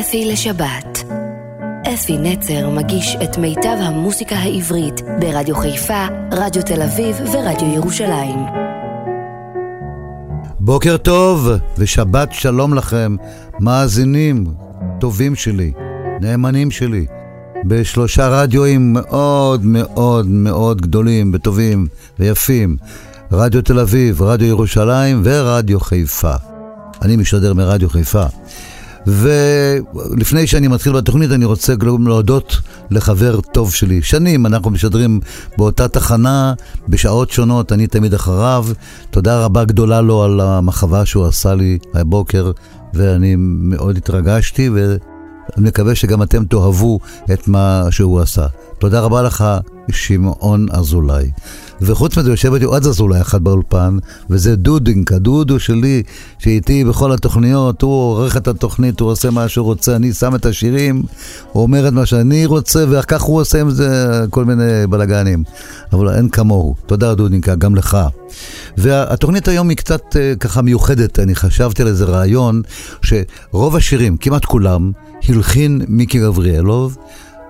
אפי לשבת. אפי נצר מגיש את מיטב המוסיקה העברית ברדיו חיפה, רדיו תל אביב ורדיו ירושלים. בוקר טוב ושבת שלום לכם, מאזינים טובים שלי, נאמנים שלי, בשלושה רדיואים מאוד מאוד מאוד גדולים וטובים ויפים, רדיו תל אביב, רדיו ירושלים ורדיו חיפה. אני משדר מרדיו חיפה. ולפני שאני מתחיל בתוכנית, אני רוצה להודות לחבר טוב שלי. שנים אנחנו משדרים באותה תחנה, בשעות שונות, אני תמיד אחריו. תודה רבה גדולה לו על המחווה שהוא עשה לי הבוקר, ואני מאוד התרגשתי, ואני מקווה שגם אתם תאהבו את מה שהוא עשה. תודה רבה לך, שמעון אזולאי. וחוץ מזה יושב איתי עוד אזולאי אחד באולפן, וזה דודינק, הדודו שלי, שאיתי בכל התוכניות, הוא עורך את התוכנית, הוא עושה מה שהוא רוצה, אני שם את השירים, הוא אומר את מה שאני רוצה, וכך הוא עושה עם זה כל מיני בלאגנים. אבל אין כמוהו. תודה דודינקה, גם לך. והתוכנית היום היא קצת אה, ככה מיוחדת, אני חשבתי על איזה רעיון, שרוב השירים, כמעט כולם, הלחין מיקי גבריאלוב.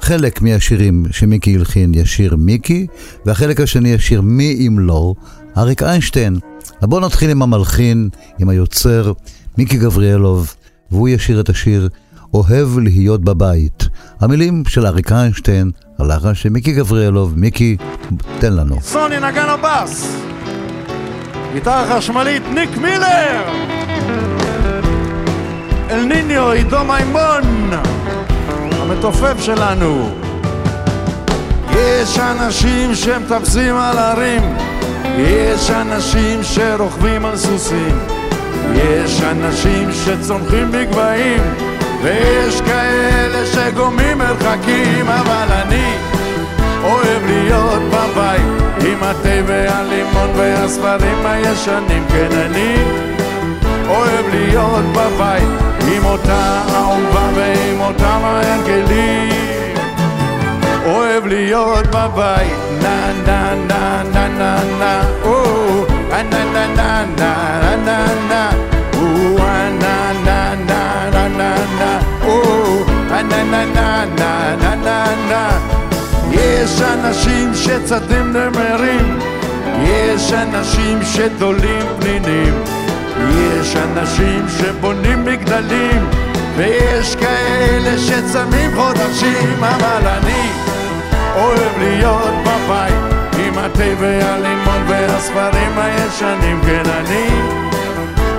חלק מהשירים שמיקי הלחין ישיר מיקי, והחלק השני ישיר מי אם לא, אריק איינשטיין. אז בואו נתחיל עם המלחין, עם היוצר, מיקי גבריאלוב, והוא ישיר את השיר אוהב להיות בבית. המילים של אריק איינשטיין, הלחן של מיקי גבריאלוב. מיקי, תן לנו. סוני נגן הבאס, גיטרה חשמלית ניק מילר, אל ניניו עידו מימון המתופף שלנו. יש אנשים שמטפסים על הרים, יש אנשים שרוכבים על סוסים, יש אנשים שצומחים בגבהים, ויש כאלה שגומעים מרחקים, אבל אני אוהב להיות בבית. עם התה והלימון והספרים הישנים, כן אני אוהב להיות בבית עם אותה אהובה ועם אותם ההרגלים אוהב להיות בבית נה נה נה נה נה נה או נה נה נה נה נה נה או נה נה נה נה נה נה או נה נה נה נה נה נה נה יש אנשים שצדים נמרים יש אנשים שתולים פנינים יש אנשים שבונים מגדלים ויש כאלה שצמים חודשים אבל אני אוהב להיות בבית עם התה והלימון והספרים הישנים כן אני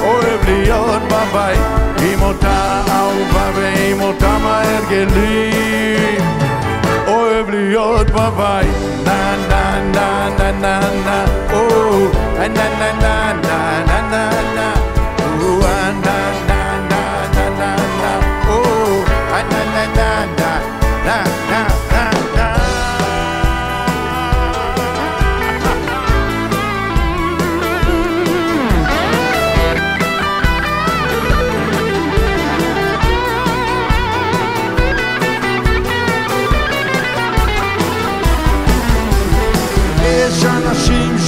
אוהב להיות בבית עם אותה אהובה ועם אותם ההרגלים אוהב להיות בבית נה נה נה נה נה נה נה נה נה נה נה נה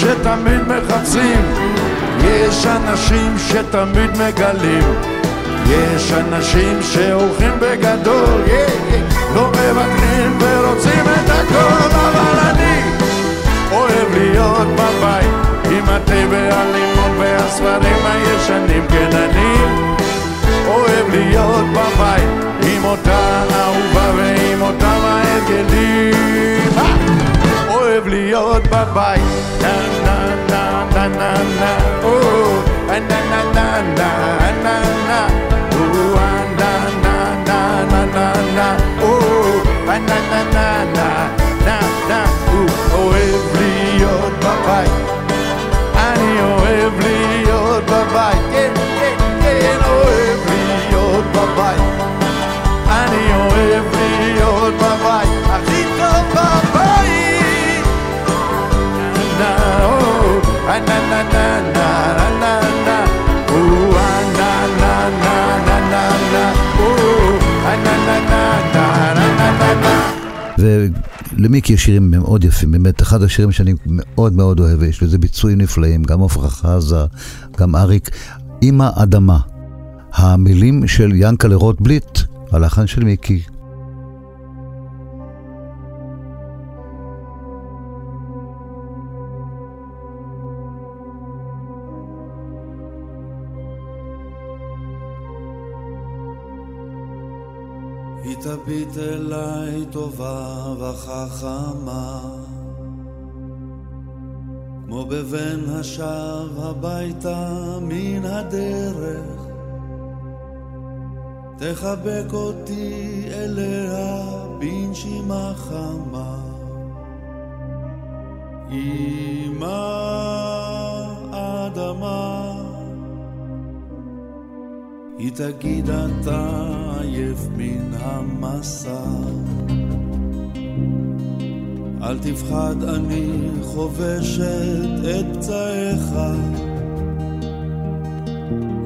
שתמיד מחפשים, אנשים שתמיד מגלים, יש אנשים שהולכים בגדול, yeah, yeah, לא מבקרים ורוצים את הכל, אבל אני אוהב להיות בבית. עם התה והלימון והספרים הישנים, כן אני אוהב להיות בבית. עם אותה אהובה ועם אותם ההרגלים. אה! אוהב להיות בבית, נה נה נה נה נה נה, או, נה נה נה נה נה נה, או, נה נה נה נה נה נה, או, נה נה נה נה נה נה, או, אוהב להיות בבית, אני אוהב להיות בבית, כן כן כן, אוהב להיות בבית, אני אוהב להיות בבית, הכי טוב בבית. na ולמיקי יש שירים מאוד יפים, באמת, אחד השירים שאני מאוד מאוד אוהב, יש לזה ביצועים נפלאים, גם עפרה חזה, גם אריק, עם האדמה. המילים של ינקלה רוטבליט, הלחן של מיקי. תביט אליי טובה וחכמה. כמו בבן השב הביתה מן הדרך. תחבק אותי אליה בנשימה חמה. אמא אדמה היא תגיד אתה עייף מן המסע. אל תפחד אני חובשת את פצעיך.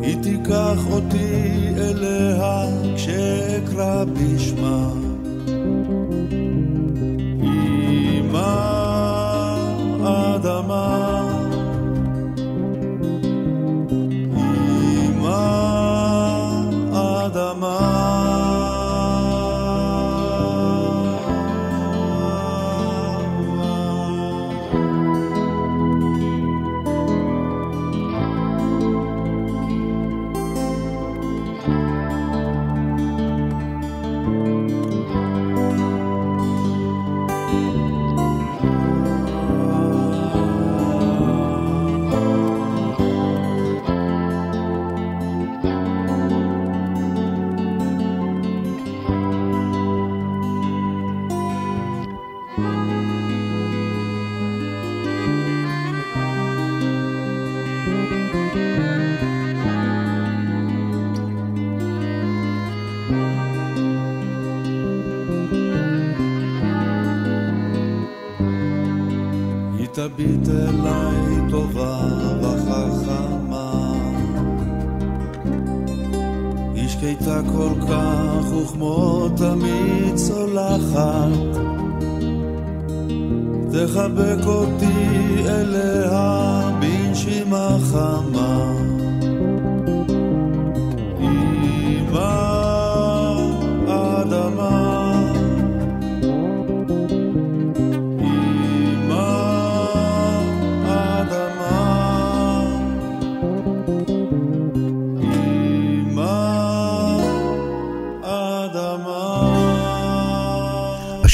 היא תיקח אותי אליה כשאקרא בשמה כך וכמו תמיד צולחת. תחבק אותי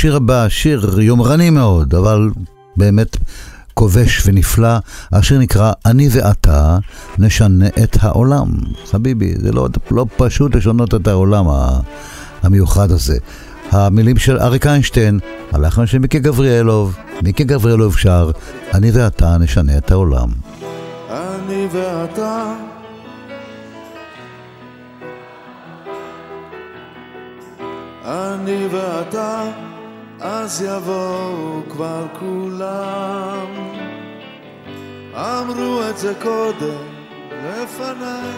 השיר הבא, שיר יומרני מאוד, אבל באמת כובש ונפלא. השיר נקרא "אני ואתה נשנה את העולם". חביבי, זה לא, לא פשוט לשנות את העולם המיוחד הזה. המילים של אריק איינשטיין, הלחן של מיקי גבריאלוב, מיקי גבריאלוב שר, אני ואתה נשנה את העולם. אני ואתה אני ואתה אז יבואו כבר כולם. אמרו את זה קודם לפניי.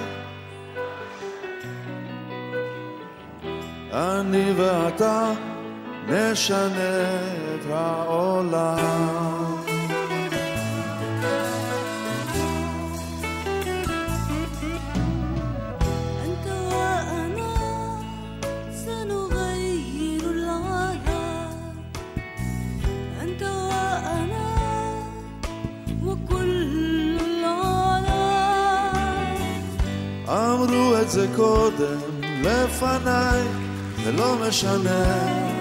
אני ואתה נשנה את העולם. את זה קודם לפניי, זה לא משנה,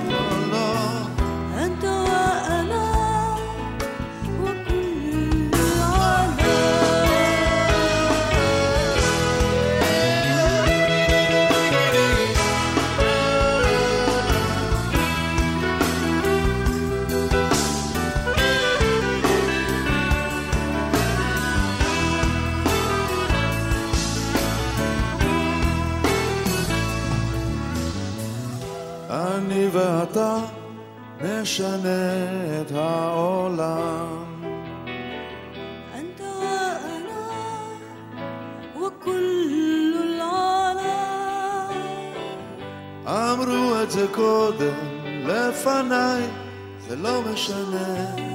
משנה את העולם. אמרו את זה קודם, לפניי, זה לא משנה.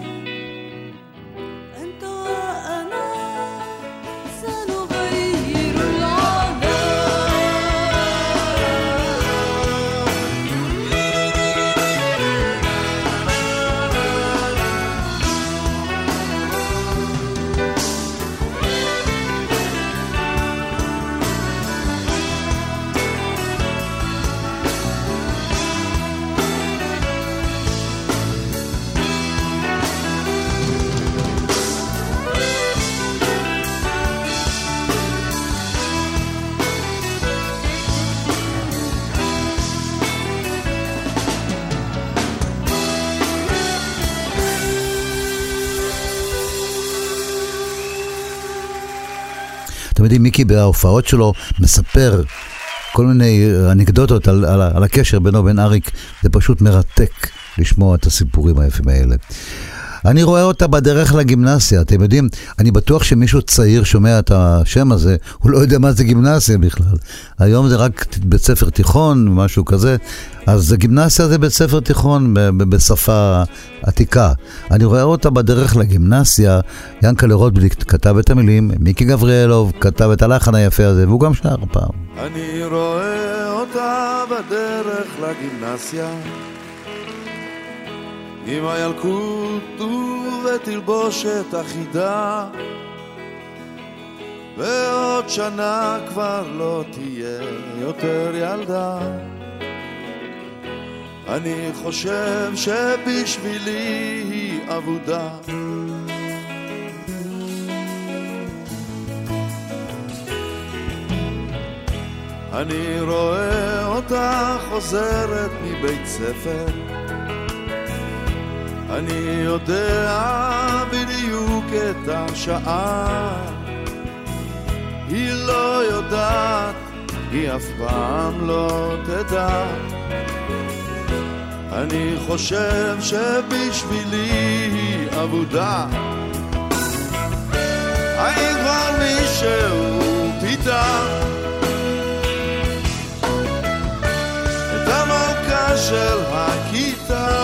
יודעים, מיקי בהופעות שלו מספר כל מיני אנקדוטות על, על, על הקשר בינו ובין אריק, זה פשוט מרתק לשמוע את הסיפורים היפים האלה. אני רואה אותה בדרך לגימנסיה, אתם יודעים, אני בטוח שמישהו צעיר שומע את השם הזה, הוא לא יודע מה זה גימנסיה בכלל. היום זה רק בית ספר תיכון, משהו כזה, אז גימנסיה זה בית ספר תיכון בשפה עתיקה. אני רואה אותה בדרך לגימנסיה, ינקלה רוטבליק כתב את המילים, מיקי גבריאלוב כתב את הלחן היפה הזה, והוא גם שר פעם. אני רואה אותה בדרך לגימנסיה עם הילקוט ובתלבושת אחידה. ועוד שנה כבר לא תהיה יותר ילדה. אני חושב שבשבילי היא אבודה. אני רואה אותה חוזרת מבית ספר אני יודע בדיוק את השעה היא לא יודעת, היא אף פעם לא תדע. אני חושב שבשבילי היא אבודה. האם כבר מישהו פיתה את המלכה של הכיתה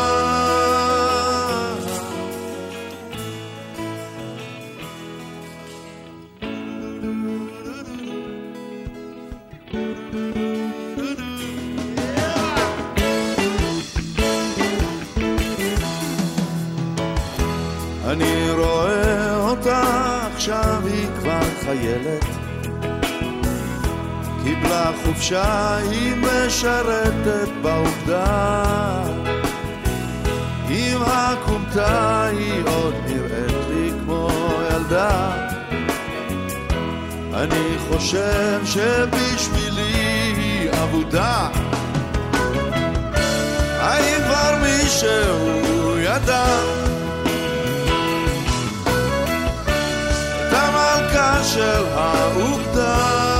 חיילת קיבלה חופשה, היא משרתת בעובדה. עם הכומתה היא עוד נראית לי כמו ילדה. אני חושב שבשבילי היא אבודה. האם כבר מישהו ידע המלכה של האוגדה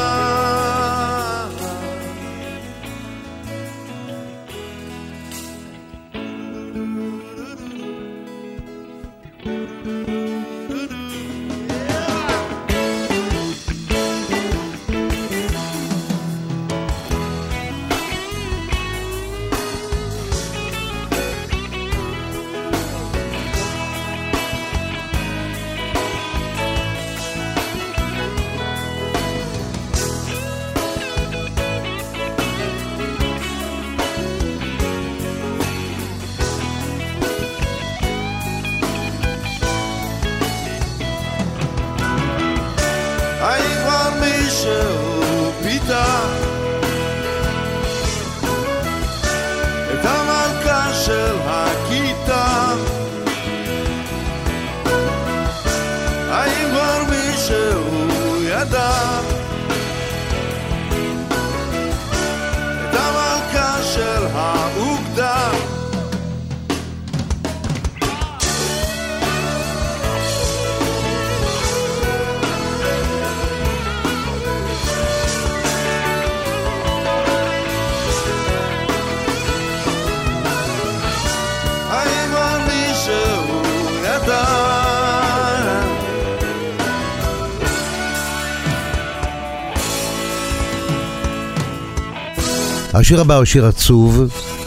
השיר הבא הוא שיר עצוב,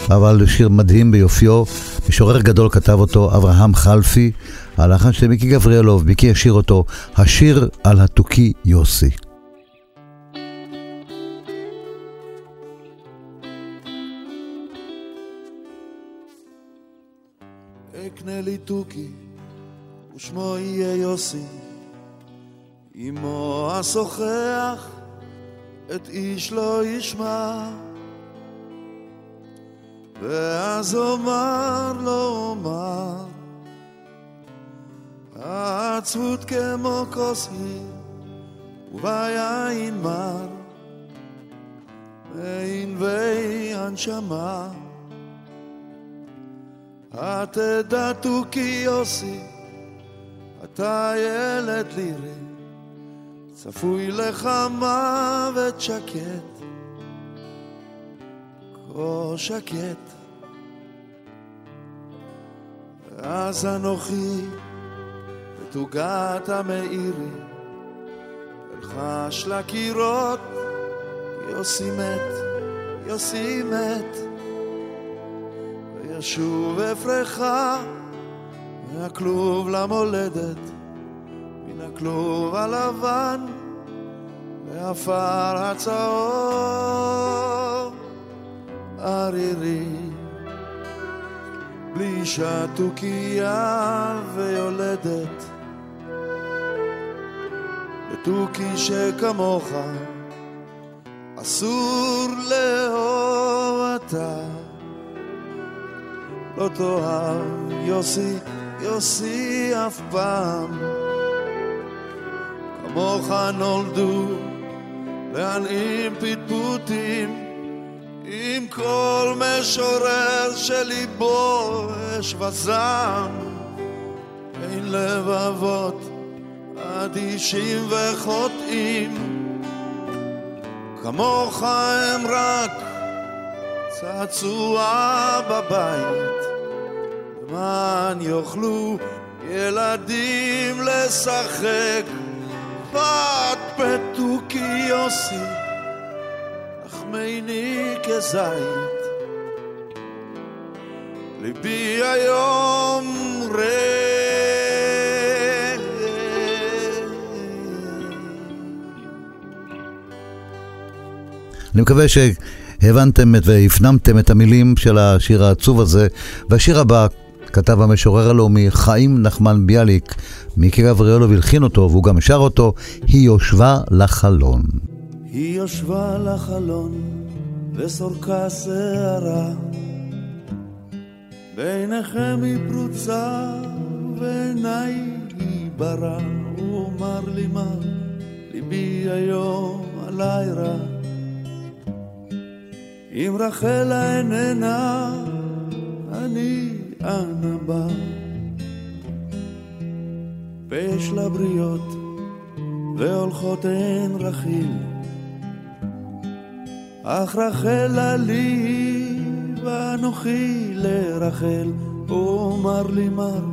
אבל שיר מדהים ביופיו. משורר גדול כתב אותו אברהם חלפי, הלחן של מיקי גבריאלוב, מיקי ישיר אותו, השיר על התוכי יוסי. אקנה לי תוכי, ושמו יהיה יוסי. אמו אשוחח, את איש לא ישמע. ואז אומר לא אומר, העצבות כמו כוס היא, וביין מר, מענבי הנשמה. התדע תוכי יוסי, אתה ילד לירי, צפוי לך מוות שקט, כה שקט. ואז אנוכי בתוגת המאירי, אלחש לקירות, יוסי מת, יוסי מת. וישוב אפרחה מהכלוב למולדת, מן הכלוב הלבן לעפר הצהוב ערירי. בלי שתוקייה ויולדת, ותוכי שכמוך אסור לאהוב אתה. לא תאהב יוסי, יוסי אף פעם. כמוך נולדו להנעים פטפוטים עם כל משורר שליבו אש וזעם. אין לבבות אדישים וחוטאים, כמוך הם רק צעצוע בבית, למען יוכלו ילדים לשחק, בת פתוקי לחמני כזית. ליבי היום אני מקווה שהבנתם את- והפנמתם את המילים של השיר העצוב הזה. והשיר הבא כתב המשורר הלאומי חיים נחמן ביאליק, מיקי גבריאלוב הלחין אותו והוא גם שר אותו, היא יושבה לחלון. היא יושבה לחלון וסורקה שערה. בעיניכם היא פרוצה ובעיניי היא ברא הוא אמר לי מה ליבי היום עליי רע. אם רחלה איננה אני אנה בא. ויש לה בריות והולכות הן רכיל אך רחלה לי ואנוכי לרחל, הוא אמר לי מר,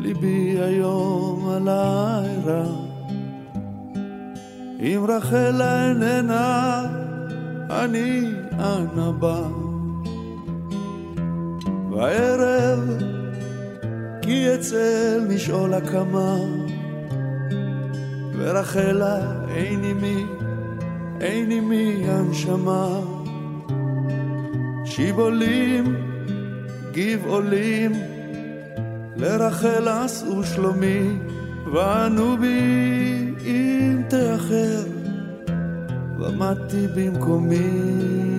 ליבי היום עליי רע. אם רחלה איננה, אני אנה בא. בערב כי אצל משעול הקמה, ורחלה אין עימי אין עימי הנשמה. שיבולים, גבעולים, לרחל עשו שלומי, וענו בי אם תאחר, ועמדתי במקומי.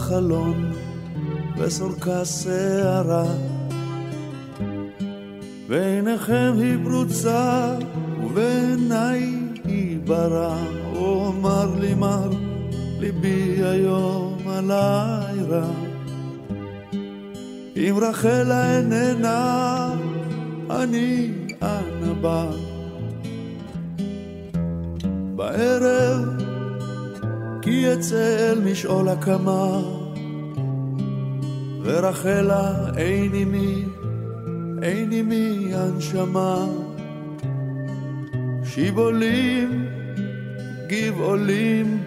יושבה לחלון וסורקה שערה. בעיניכם היא פרוצה ובעיניי היא ברא הוא אמר לי מר ליבי היום עליי רע. אם רחלה איננה אני אנה בא. בערב כי אצל משעול הקמה ורחלה אין עימי, אין עימי הנשמה. שיבולים, גבעולים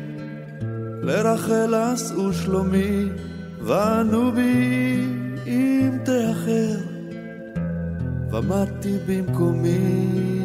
לרחל עשו שלומי וענו בי אם תאחר ועמדתי במקומי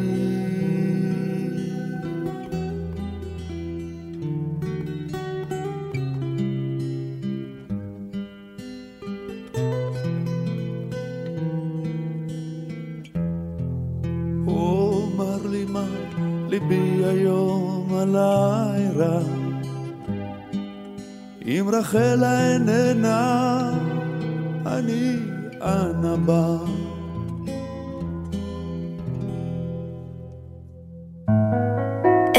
אם רחלה איננה אני אנה בא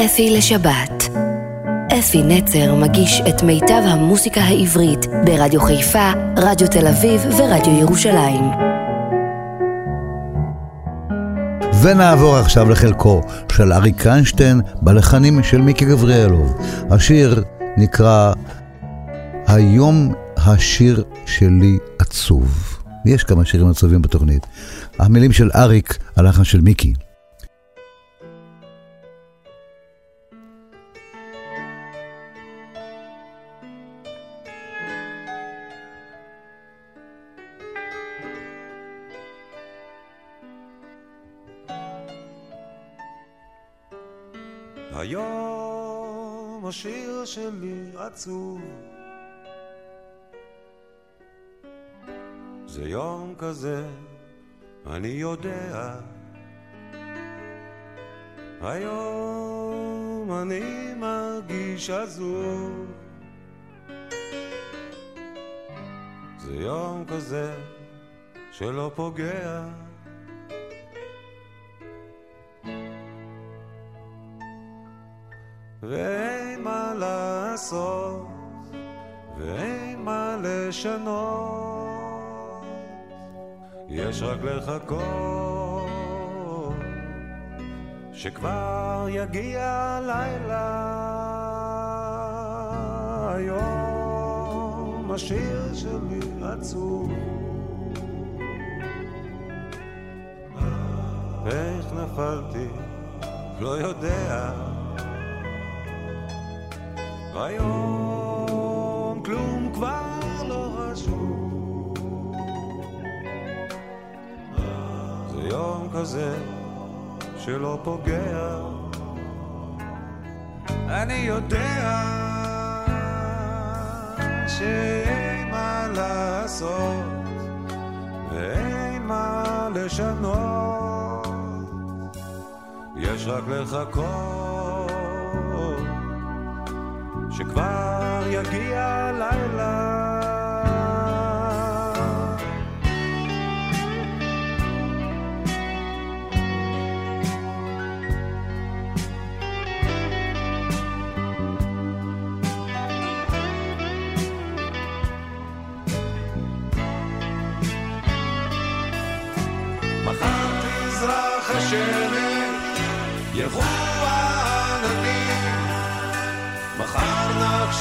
אפי לשבת. אפי נצר מגיש את מיטב המוסיקה העברית ברדיו חיפה, רדיו תל אביב ורדיו ירושלים. ונעבור עכשיו לחלקו של אריק איינשטיין בלחנים של מיקי גבריאלוב. השיר נקרא היום השיר שלי עצוב. יש כמה שירים עצובים בתוכנית. המילים של אריק, הלחן של מיקי. היום השיר שלי עצוב זה יום כזה, אני יודע. היום אני מרגיש עזוב. זה יום כזה שלא פוגע. ואין מה לעשות, ואין מה לשנות, יש רק לחכות שכבר יגיע הלילה. היום השיר שלי עצוב. איך נפלתי? לא יודע. היום כזה שלא פוגע. אני יודע שאין מה לעשות ואין מה לשנות. יש רק לחכות שכבר יגיע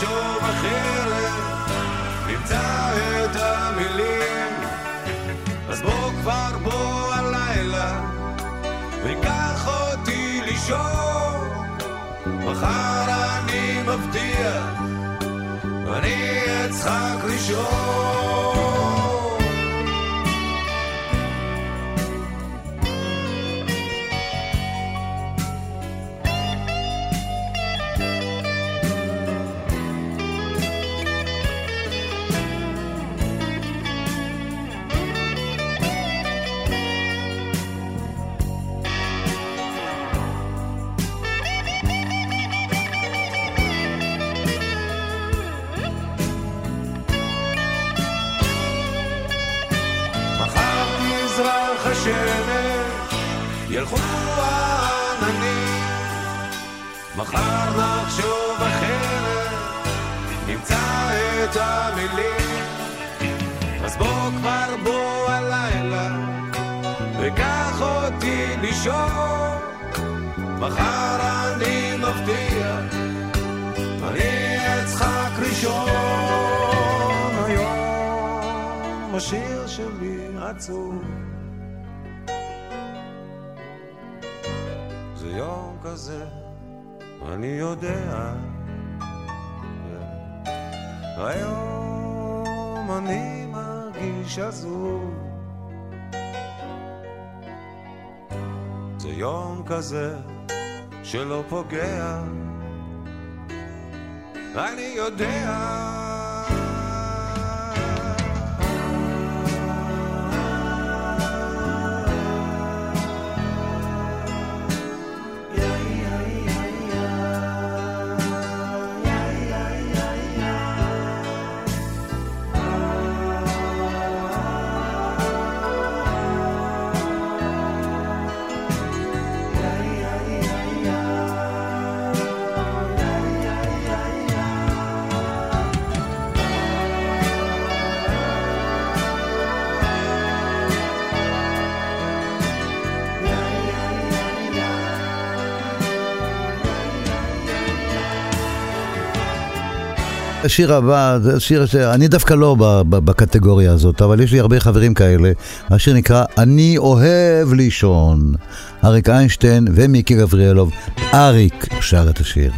נחשוב אחרת, נמצא את המילים. אז בוא כבר בוא הלילה, וקח אותי לישון. מחר אני מבטיח, אני אצחק ראשון. השיר שלי עצוב. זה יום כזה, אני יודע. היום אני מרגיש עזוב. זה יום כזה שלא פוגע. אני יודע. השיר הבא, זה שיר שאני דווקא לא בקטגוריה הזאת, אבל יש לי הרבה חברים כאלה. השיר נקרא "אני אוהב לישון". אריק איינשטיין ומיקי גבריאלוב. אריק שר את השיר.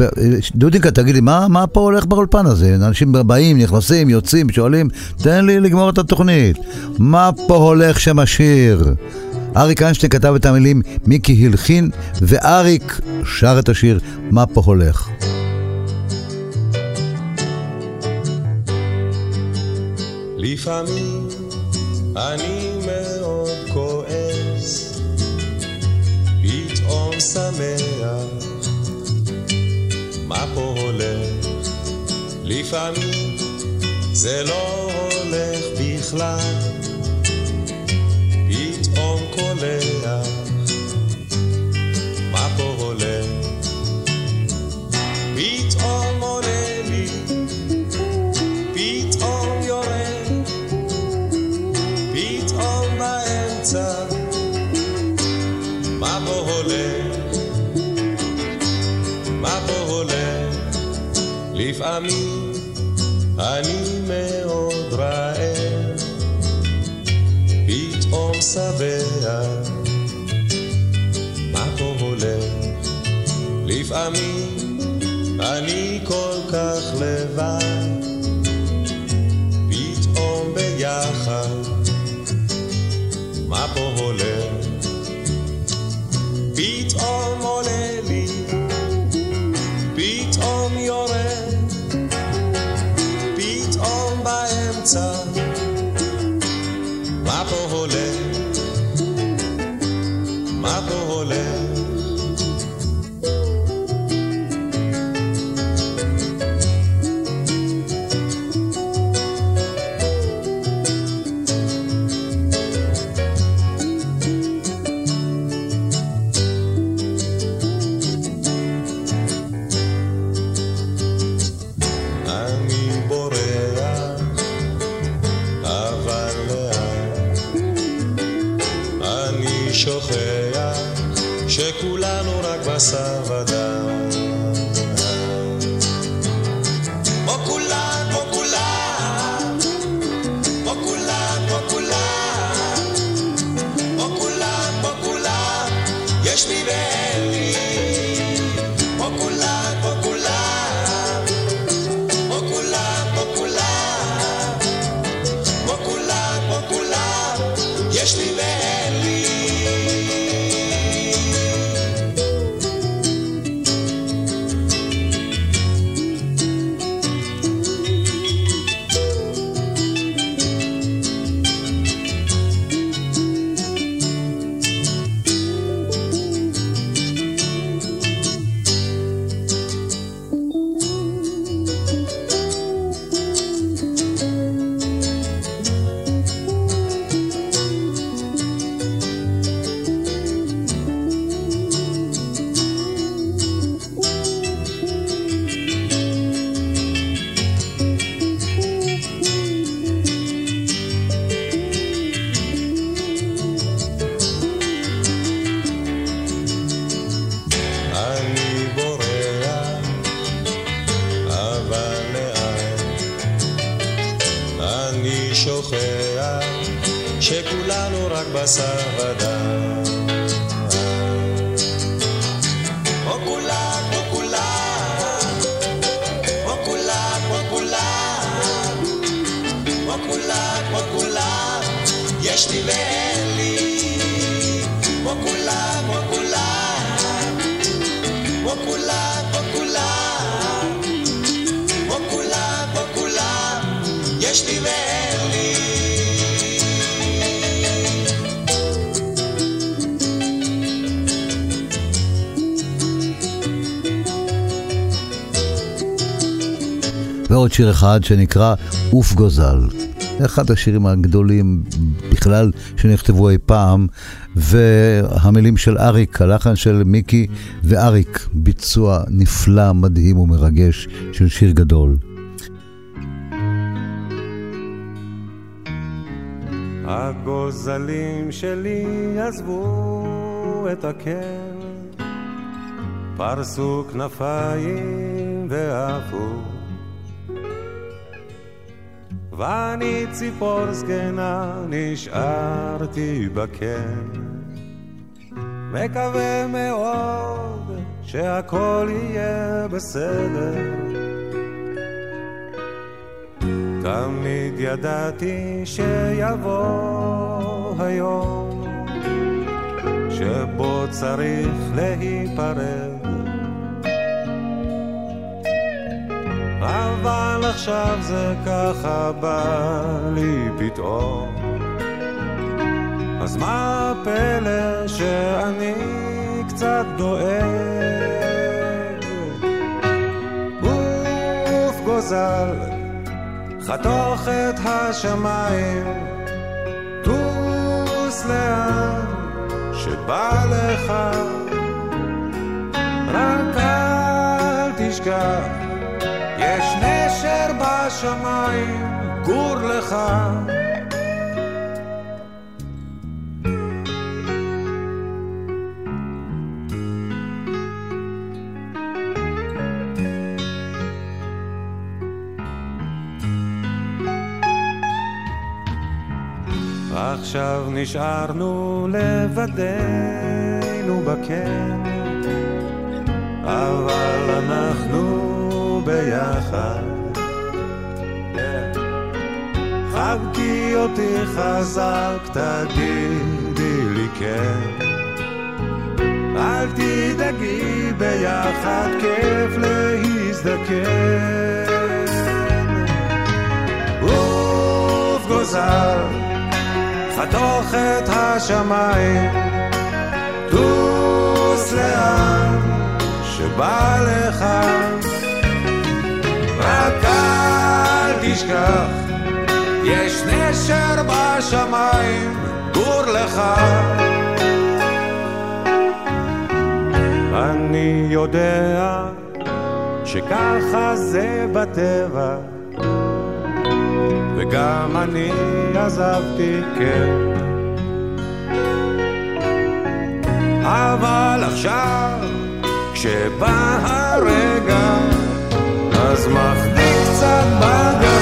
ודודינקה, תגיד לי, מה, מה פה הולך באולפן הזה? אנשים באים, נכנסים, יוצאים, שואלים, תן לי לגמור את התוכנית. מה פה הולך שם השיר? אריק איינשטיין כתב את המילים, מיקי הלחין, ואריק שר את השיר, מה פה הולך? לפעמים אני מאוד כועס, פתאום שמח, מה פה הולך? לפעמים זה לא הולך בכלל, פתאום קולח, לפעמים אני מאוד רעב, פתאום שבע, מה פה הולך? לפעמים אני כל כך לבד, פתאום ביחד. מה פה הולך? שיר אחד שנקרא עוף גוזל. אחד השירים הגדולים בכלל שנכתבו אי פעם, והמילים של אריק, הלחן של מיקי ואריק, ביצוע נפלא, מדהים ומרגש של שיר גדול. הגוזלים שלי עזבו את הקן, פרסו כנפיים ועפו. ואני ציפור זקנה נשארתי בקן, מקווה מאוד שהכל יהיה בסדר. תמיד ידעתי שיבוא היום שבו צריך להיפרד אבל עכשיו זה ככה בא לי פתאום. אז מה הפלא שאני קצת דואג? גוף גוזל חתוך את השמיים, טוס לאן שבא לך, רק אל תשכח, יש נשר בשמיים, גור לך. עכשיו נשארנו לבדנו בקן, אבל אנחנו ביחד. חבקי אותי חזק, תגידי לי כן. אל תדאגי, ביחד כיף להזדקן. עוף גוזל חתוך את השמיים, טוס לאן שבא לך, תשכח, יש נשר בשמיים, גור לך. אני יודע שככה זה בטבע וגם אני עזבתי כן. אבל עכשיו, כשבא הרגע, אז מחניק קצת בגרון,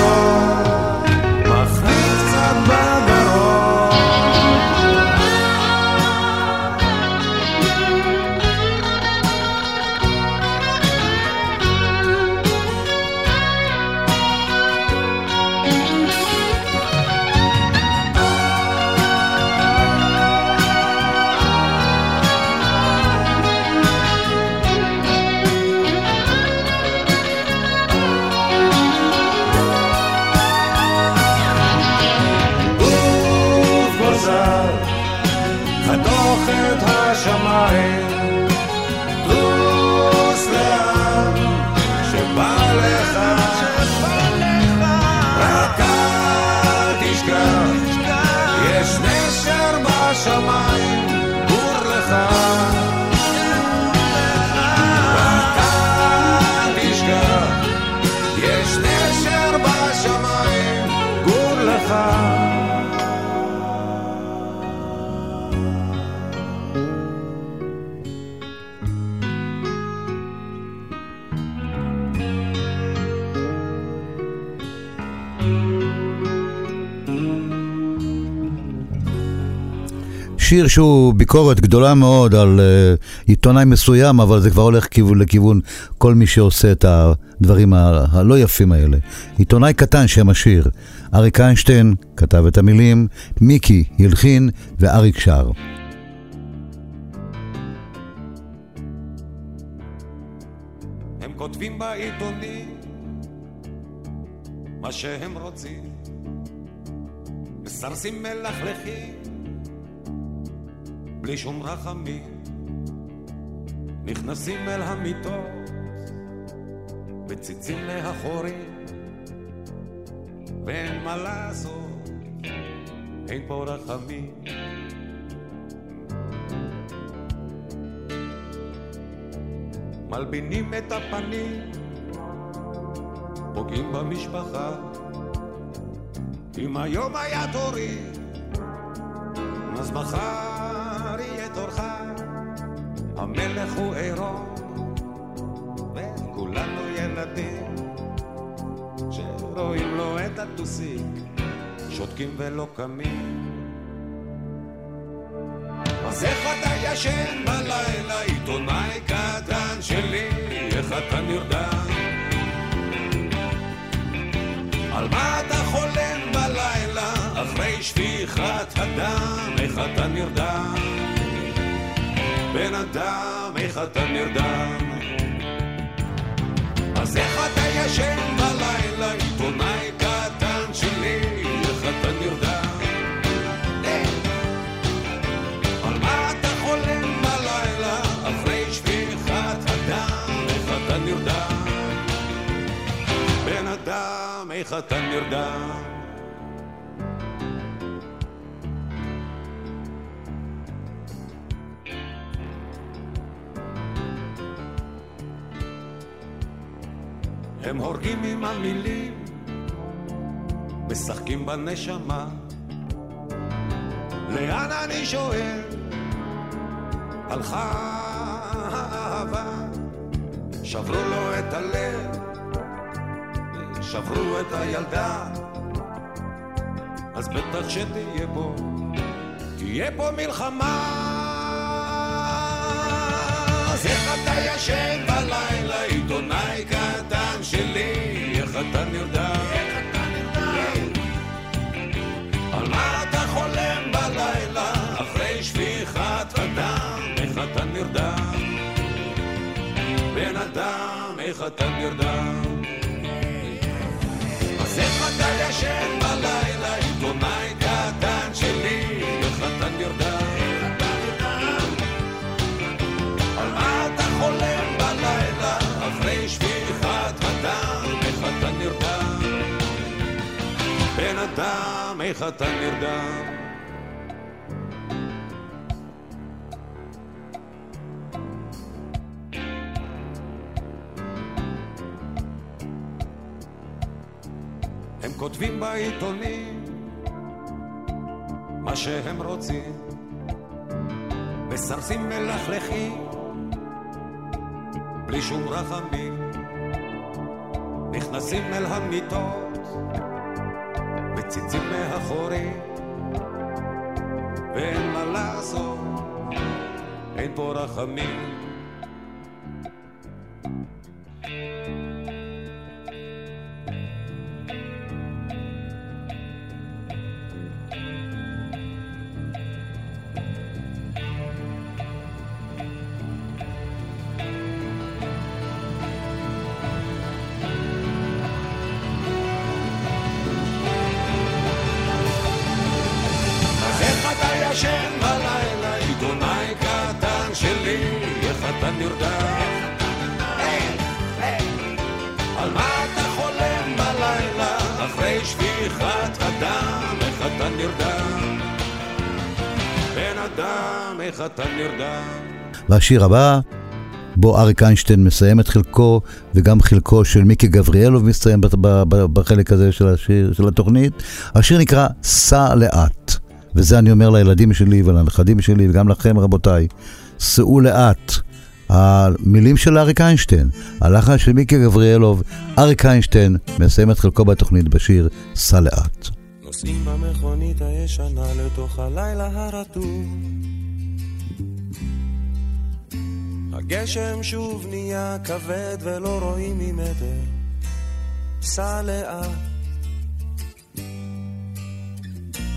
שיר שהוא ביקורת גדולה מאוד על uh, עיתונאי מסוים, אבל זה כבר הולך כיוון, לכיוון כל מי שעושה את הדברים ה- הלא יפים האלה. עיתונאי קטן שם השיר. אריק איינשטיין כתב את המילים, מיקי הלחין ואריק שר. כותבים בעיתונים מה שהם רוצים, מסרסים מלכלכים בלי שום רחמים, נכנסים אל המיטות, מציצים לאחורים, ואין מה לעשות, אין פה רחמים. מלבינים את הפנים, פוגעים במשפחה. אם היום היה תורי, אז מחר תורך. המלך הוא עירום, וכולנו ילדים, שרואים לו את הטוסיק, שותקים ולא קמים. אז איך אתה ישן בלילה, עיתונאי קטן שלי, איך אתה נרדם? על מה אתה חולם בלילה, אחרי שפיכת הדם, איך אתה נרדם? אדם, איך אתה נרדם? אז איך אתה ישן בלילה, עיתונאי קטן שלי, איך אתה נרדם? על מה אתה חולם בלילה, אחרי שפיכת הדם, איך אתה נרדם? בן אדם, איך אתה נרדם? הם הורגים עם המילים, משחקים בנשמה. לאן אני שואל? הלכה האהבה, שברו לו את הלב, שברו את הילדה, אז בטח שתהיה פה, תהיה פה מלחמה. אז איך אתה ישן בלילה, עיתונאי קטן שלי, איך אתה נרדם? על מה אתה חולם בלילה, אחרי שפיכת הדם, איך אתה נרדם? בן אדם, איך אתה נרדם? אז איך אתה ישן בלילה, עיתונאי קטן שלי, איך אתה נרדם? אדם, איך אתה נרדם? הם כותבים בעיתונים מה שהם רוצים, מסרסים מלכלכים בלי שום רחמים, נכנסים אל המיטות, מציצים מאחורי, ואין מה לעשות, אין פה רחמים. והשיר הבא, בו אריק איינשטיין מסיים את חלקו, וגם חלקו של מיקי גבריאלוב מסתיים בחלק הזה של, השיר, של התוכנית. השיר נקרא סע לאט, וזה אני אומר לילדים שלי ולנכדים שלי, וגם לכם רבותיי, סעו לאט. המילים של אריק איינשטיין, הלחן של מיקי גבריאלוב, אריק איינשטיין מסיים את חלקו בתוכנית בשיר סע לאט. נוסעים במכונית הישנה לתוך הלילה הרטוב. הגשם שוב נהיה כבד ולא רואים ממטר. סע לאט.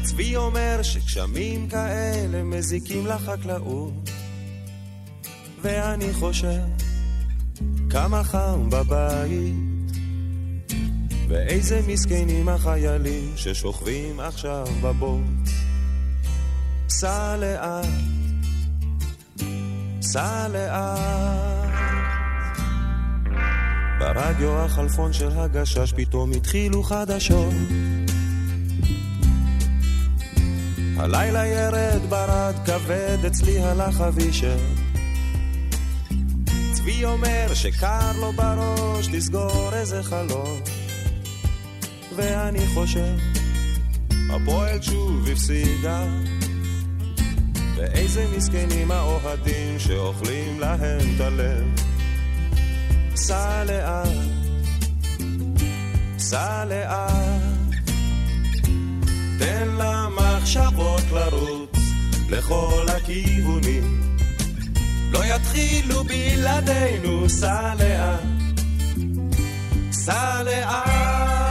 צבי אומר שגשמים כאלה מזיקים לחקלאות. ואני חושב כמה חם בבית. ואיזה מסכנים החיילים ששוכבים עכשיו בבוץ. סע לאט, סע לאט. ברדיו החלפון של הגשש פתאום התחילו חדשות. הלילה ירד ברד כבד, אצלי הלך אבישר. צבי אומר שקר לו בראש לסגור איזה חלום. ואני חושב, הפועל שוב הפסידה. ואיזה מסכנים האוהדים שאוכלים להם את הלב. סע לאט, סע לאט, תן למחשבות לרוץ לכל הכיוונים. לא יתחילו בלעדינו, סע לאט, סע לאט.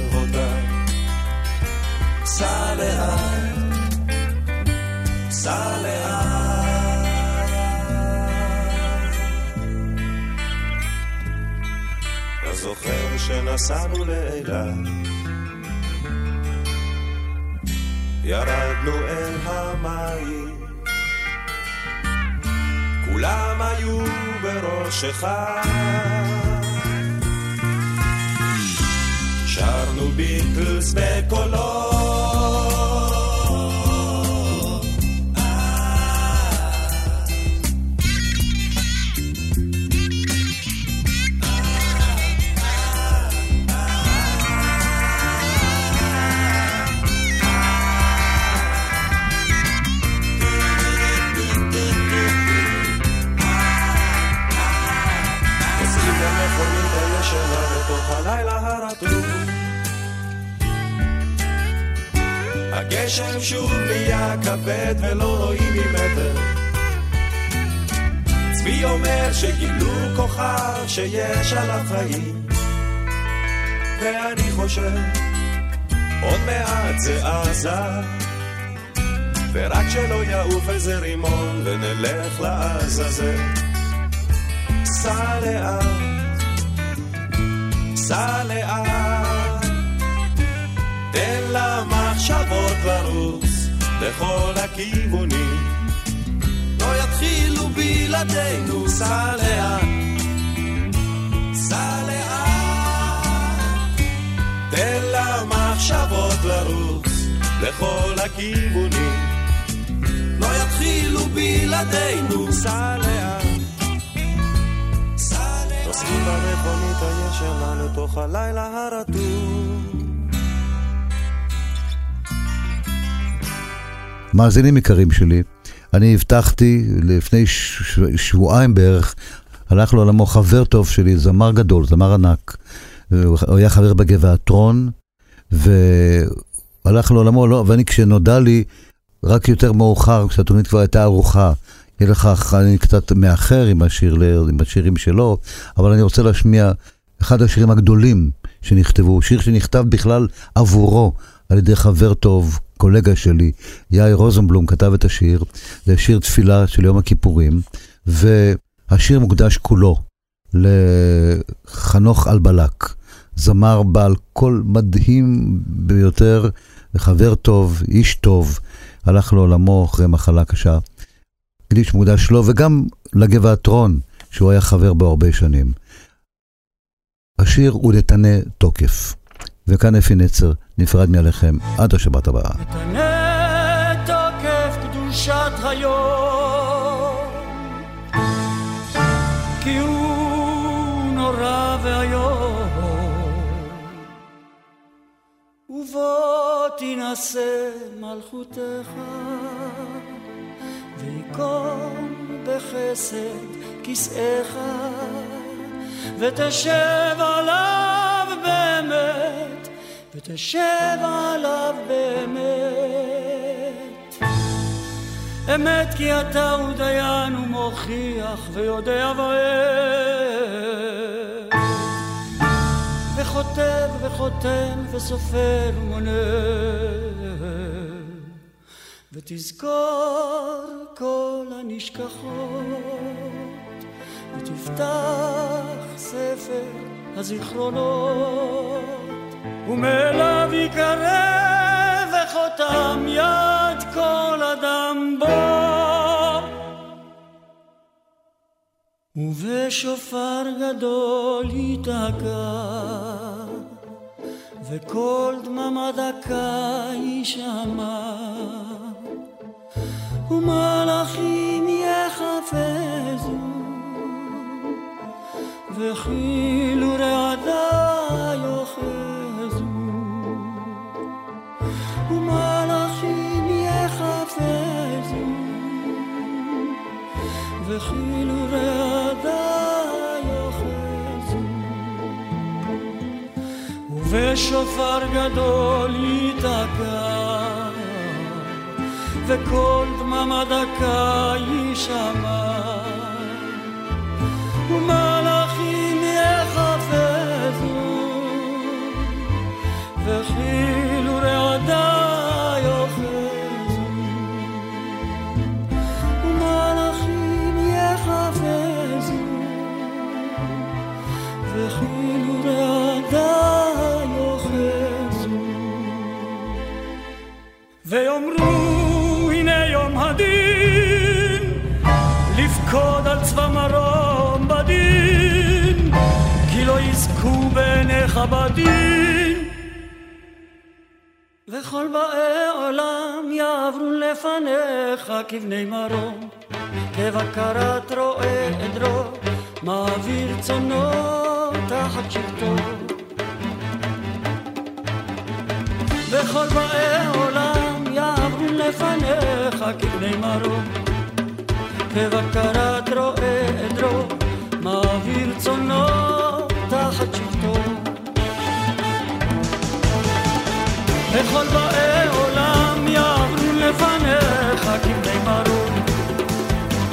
סע לאט, סע לאט. אתה זוכר שנסענו לאילת? ירדנו אל המים, כולם היו בראשך. שרנו ביטלס בקולות. הרטוב. הגשם שוב נהיה כבד ולא רואים ממטר. צבי אומר שגילו כוכב שיש עליו חיים. ואני חושב, עוד מעט זה עזה. ורק שלא יעוף איזה רימון ונלך לעזאזל. סע לאט, סע לאט, תן למחשבות לרוץ לכל הכיוונים. לא יתחילו בלעדינו, סע לאט, סע לאט, תן למחשבות לרוץ לכל הכיוונים. לא יתחילו בלעדינו, סע לאט. נוסעים במכונית הישנה לתוך הלילה הרטוב. מאזינים יקרים שלי, אני הבטחתי לפני שבועיים בערך, הלך לעולמו חבר טוב שלי, זמר גדול, זמר ענק. הוא היה חבר בגבעתרון, והלך לעולמו, לא, ואני כשנודע לי, רק יותר מאוחר, כשהתוכנית כבר הייתה ארוחה, יהיה לכך, אני קצת מאחר עם, השיר, עם השירים שלו, אבל אני רוצה להשמיע אחד השירים הגדולים שנכתבו, שיר שנכתב בכלל עבורו על ידי חבר טוב, קולגה שלי, יאיר רוזנבלום כתב את השיר, זה שיר תפילה של יום הכיפורים, והשיר מוקדש כולו לחנוך אלבלק, זמר בעל קול מדהים ביותר, חבר טוב, איש טוב, הלך לעולמו אחרי מחלה קשה. הקדיש מוקדש לו וגם לגבעתרון, שהוא היה חבר בו הרבה שנים. השיר הוא נתנה תוקף, וכאן אפי נצר, נפרד מעליכם עד השבת הבאה. קנה תוקף קדושת היום כי הוא נורא ואיום ובוא תינשא מלכותך ויקום בחסד כיסאך ותשב עליו באמת ותשב עליו באמת. אמת כי אתה הוא דיין ומוכיח ויודע ואוהב. וכותב וחותם וסופר ומונה. ותזכור כל הנשכחות, ותפתח ספר הזיכרונות. ומאליו יקרב וחותם יד כל אדם בו. ובשופר גדול ייתקע, וקול דממה דקה יישמע, ומלאכים יחפזו, וכאילו רעדה יאחזו, ומלאכים יחפזו, וכאילו רעדה יאחזו. ובשופר גדול ייתקע, וקול דממה דקה יישמע. ומלאכים יזכו בעיניך בדין. וכל באי עולם יעברו לפניך כבני מרום. כבקרת רועה עדרו מעביר צונו תחת שבטו וכל באי עולם יעברו לפניך כבני מרום. כבקרת רועה עדרו מעביר צונו תחת שבטו וכל באי עולם יעברו לפניך כבני מרום.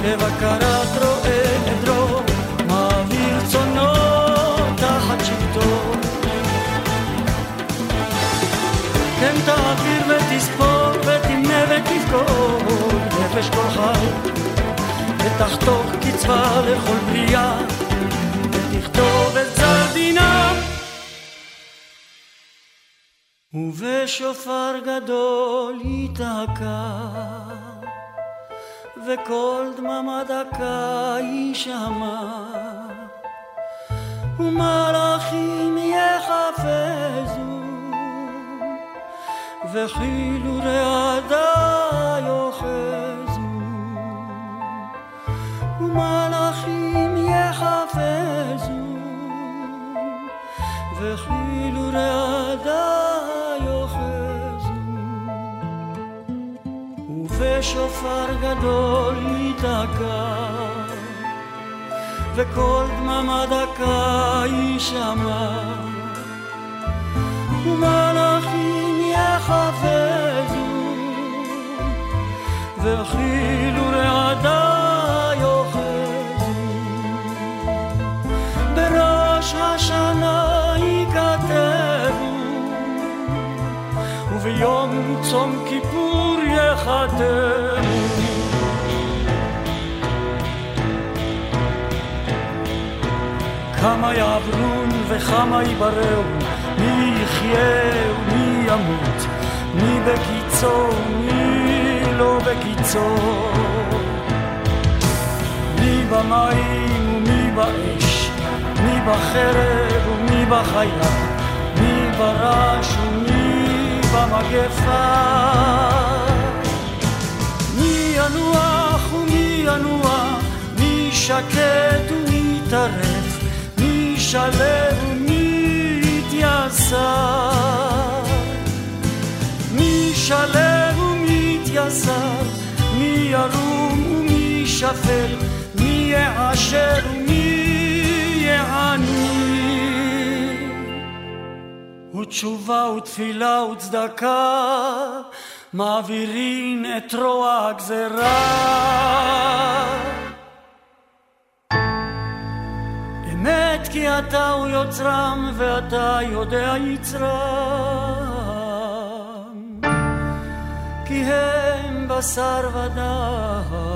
כבקרת רועה עדרו מעביר צונו תחת שבטו. כן תעביר ותספור ותמנה ותפקוד נפש כל חי ותחתוך קצבה לכל בריאה ותכתוב את גזר דינם ובשופר גדול ייתקע וקול דממה דקה יישמע ומלאכים יחפזו וכאילו רעדה יאחזו. ומלאכים יחפזו וכאילו רעדה יאחזו ובשופר גדול ייתקע וקול דממה דקה יישמע. ומלאכים יחפזו וכאילו רעדה וביום צום כיפור יחתמו כמה יעברון וכמה יבראו, מי יחיה ומי ימות, מי בקיצו ומי לא בקיצו. מי במים ומי באש, מי בחרב ומי בחיה, מי ברש ומי במגפה. מי ינוח ומי ינוח, מי שקט ומי טרף, מי שלב ומי יתייסר. מי שלב ומי יתייסר, מי ירום ומי שפל, מי יעשר ומי ותשובה ותפילה וצדקה מעבירין את רוע הגזרה. אמת כי אתה הוא יוצרם ואתה יודע יצרם כי הם בשר ודם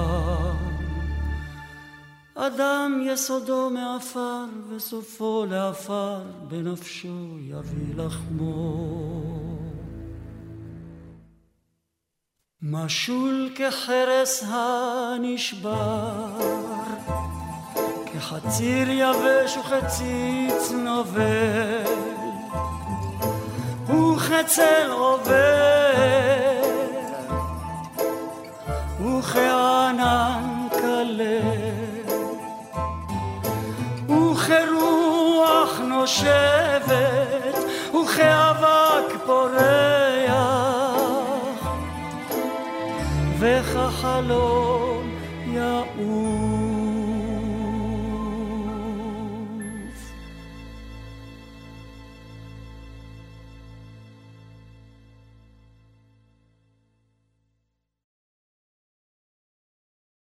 אדם יסודו מעפר וסופו לעפר בנפשו יביא לחמו משול כחרס הנשבר כחציר יבש וכציץ נובל וכצל עובר וכענן כלה נושבת וכאבק פורח וכחלום יעור